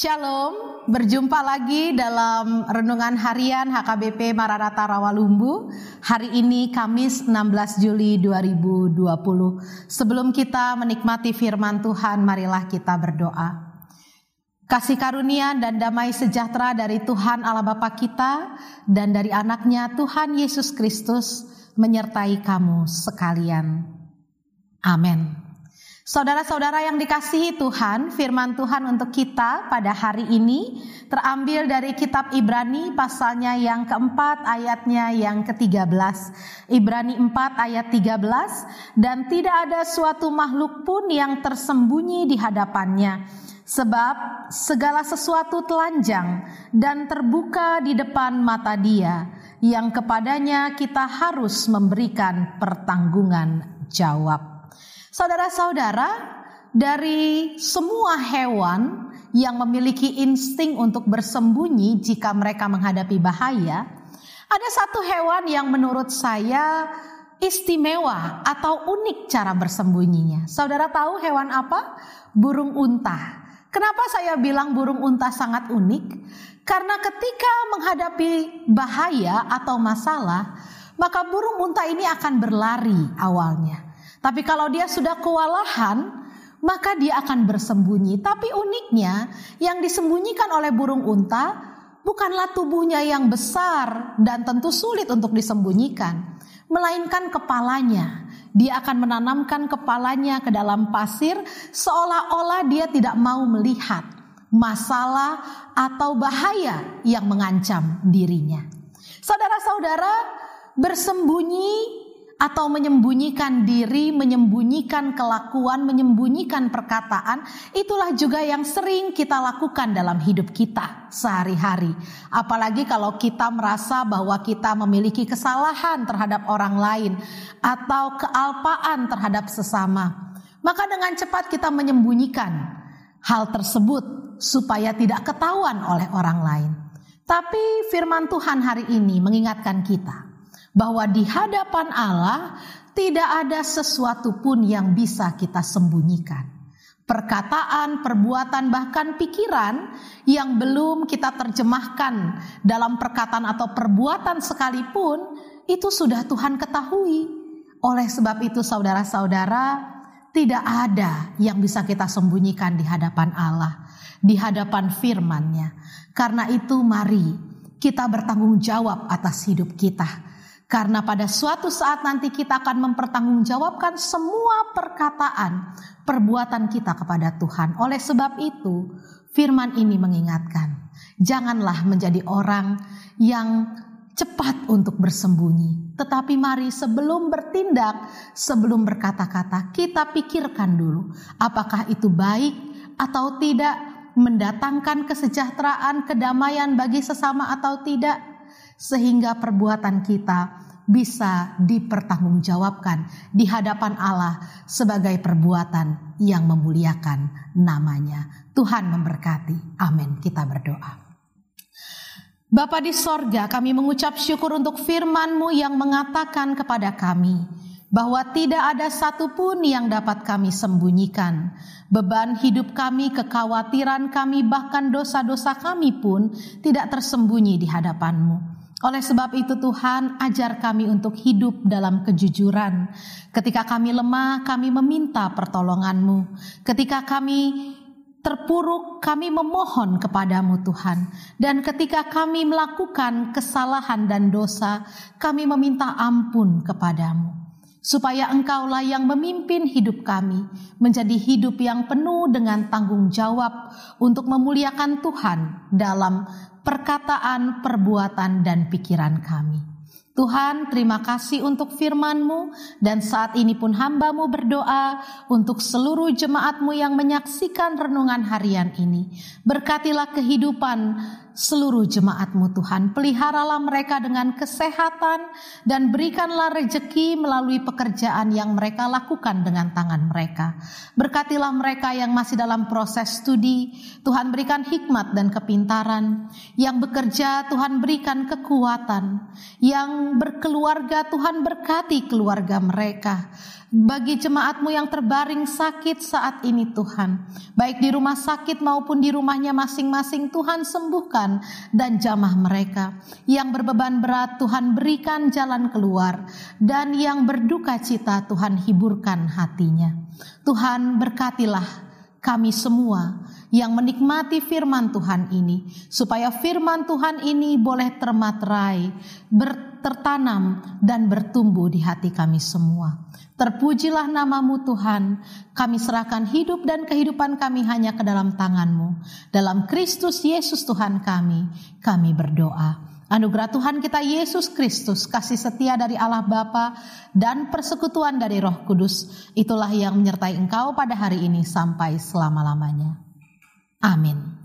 Shalom, berjumpa lagi dalam renungan harian HKBP Maranatha Rawalumbu. Hari ini Kamis 16 Juli 2020. Sebelum kita menikmati firman Tuhan, marilah kita berdoa. Kasih karunia dan damai sejahtera dari Tuhan Allah Bapa kita dan dari anaknya Tuhan Yesus Kristus menyertai kamu sekalian. Amin. Saudara-saudara yang dikasihi Tuhan, firman Tuhan untuk kita pada hari ini terambil dari kitab Ibrani pasalnya yang keempat ayatnya yang ke-13. Ibrani 4 ayat 13 dan tidak ada suatu makhluk pun yang tersembunyi di hadapannya. Sebab segala sesuatu telanjang dan terbuka di depan mata dia yang kepadanya kita harus memberikan pertanggungan jawab. Saudara-saudara, dari semua hewan yang memiliki insting untuk bersembunyi jika mereka menghadapi bahaya, ada satu hewan yang menurut saya istimewa atau unik cara bersembunyinya. Saudara tahu hewan apa? Burung unta. Kenapa saya bilang burung unta sangat unik? Karena ketika menghadapi bahaya atau masalah, maka burung unta ini akan berlari awalnya. Tapi kalau dia sudah kewalahan, maka dia akan bersembunyi. Tapi uniknya, yang disembunyikan oleh burung unta bukanlah tubuhnya yang besar dan tentu sulit untuk disembunyikan, melainkan kepalanya. Dia akan menanamkan kepalanya ke dalam pasir, seolah-olah dia tidak mau melihat masalah atau bahaya yang mengancam dirinya. Saudara-saudara, bersembunyi atau menyembunyikan diri, menyembunyikan kelakuan, menyembunyikan perkataan, itulah juga yang sering kita lakukan dalam hidup kita sehari-hari. Apalagi kalau kita merasa bahwa kita memiliki kesalahan terhadap orang lain atau kealpaan terhadap sesama. Maka dengan cepat kita menyembunyikan hal tersebut supaya tidak ketahuan oleh orang lain. Tapi firman Tuhan hari ini mengingatkan kita bahwa di hadapan Allah tidak ada sesuatu pun yang bisa kita sembunyikan. Perkataan, perbuatan, bahkan pikiran yang belum kita terjemahkan dalam perkataan atau perbuatan sekalipun, itu sudah Tuhan ketahui. Oleh sebab itu, saudara-saudara, tidak ada yang bisa kita sembunyikan di hadapan Allah, di hadapan firman-Nya. Karena itu, mari kita bertanggung jawab atas hidup kita karena pada suatu saat nanti kita akan mempertanggungjawabkan semua perkataan, perbuatan kita kepada Tuhan. Oleh sebab itu, firman ini mengingatkan, janganlah menjadi orang yang cepat untuk bersembunyi. Tetapi mari sebelum bertindak, sebelum berkata-kata, kita pikirkan dulu apakah itu baik atau tidak, mendatangkan kesejahteraan, kedamaian bagi sesama atau tidak sehingga perbuatan kita bisa dipertanggungjawabkan di hadapan Allah sebagai perbuatan yang memuliakan namanya. Tuhan memberkati. Amin. Kita berdoa. Bapa di sorga kami mengucap syukur untuk firman-Mu yang mengatakan kepada kami bahwa tidak ada satupun yang dapat kami sembunyikan. Beban hidup kami, kekhawatiran kami, bahkan dosa-dosa kami pun tidak tersembunyi di hadapan-Mu. Oleh sebab itu Tuhan ajar kami untuk hidup dalam kejujuran. Ketika kami lemah, kami meminta pertolongan-Mu. Ketika kami terpuruk, kami memohon kepadamu Tuhan. Dan ketika kami melakukan kesalahan dan dosa, kami meminta ampun kepadamu. Supaya engkaulah yang memimpin hidup kami menjadi hidup yang penuh dengan tanggung jawab untuk memuliakan Tuhan dalam perkataan, perbuatan, dan pikiran kami. Tuhan terima kasih untuk firman-Mu dan saat ini pun hamba-Mu berdoa untuk seluruh jemaat-Mu yang menyaksikan renungan harian ini. Berkatilah kehidupan seluruh jemaatmu Tuhan. Peliharalah mereka dengan kesehatan dan berikanlah rejeki melalui pekerjaan yang mereka lakukan dengan tangan mereka. Berkatilah mereka yang masih dalam proses studi, Tuhan berikan hikmat dan kepintaran. Yang bekerja, Tuhan berikan kekuatan. Yang berkeluarga, Tuhan berkati keluarga mereka. Bagi jemaatmu yang terbaring sakit saat ini Tuhan, baik di rumah sakit maupun di rumahnya masing-masing Tuhan sembuhkan dan jamah mereka. Yang berbeban berat Tuhan berikan jalan keluar dan yang berduka cita Tuhan hiburkan hatinya. Tuhan berkatilah kami semua yang menikmati firman Tuhan ini, supaya firman Tuhan ini boleh termaterai, tertanam, dan bertumbuh di hati kami semua. Terpujilah namamu Tuhan, kami serahkan hidup dan kehidupan kami hanya ke dalam tanganmu. Dalam Kristus Yesus Tuhan kami, kami berdoa. Anugerah Tuhan kita Yesus Kristus, kasih setia dari Allah Bapa dan persekutuan dari Roh Kudus, itulah yang menyertai engkau pada hari ini sampai selama-lamanya. Amin.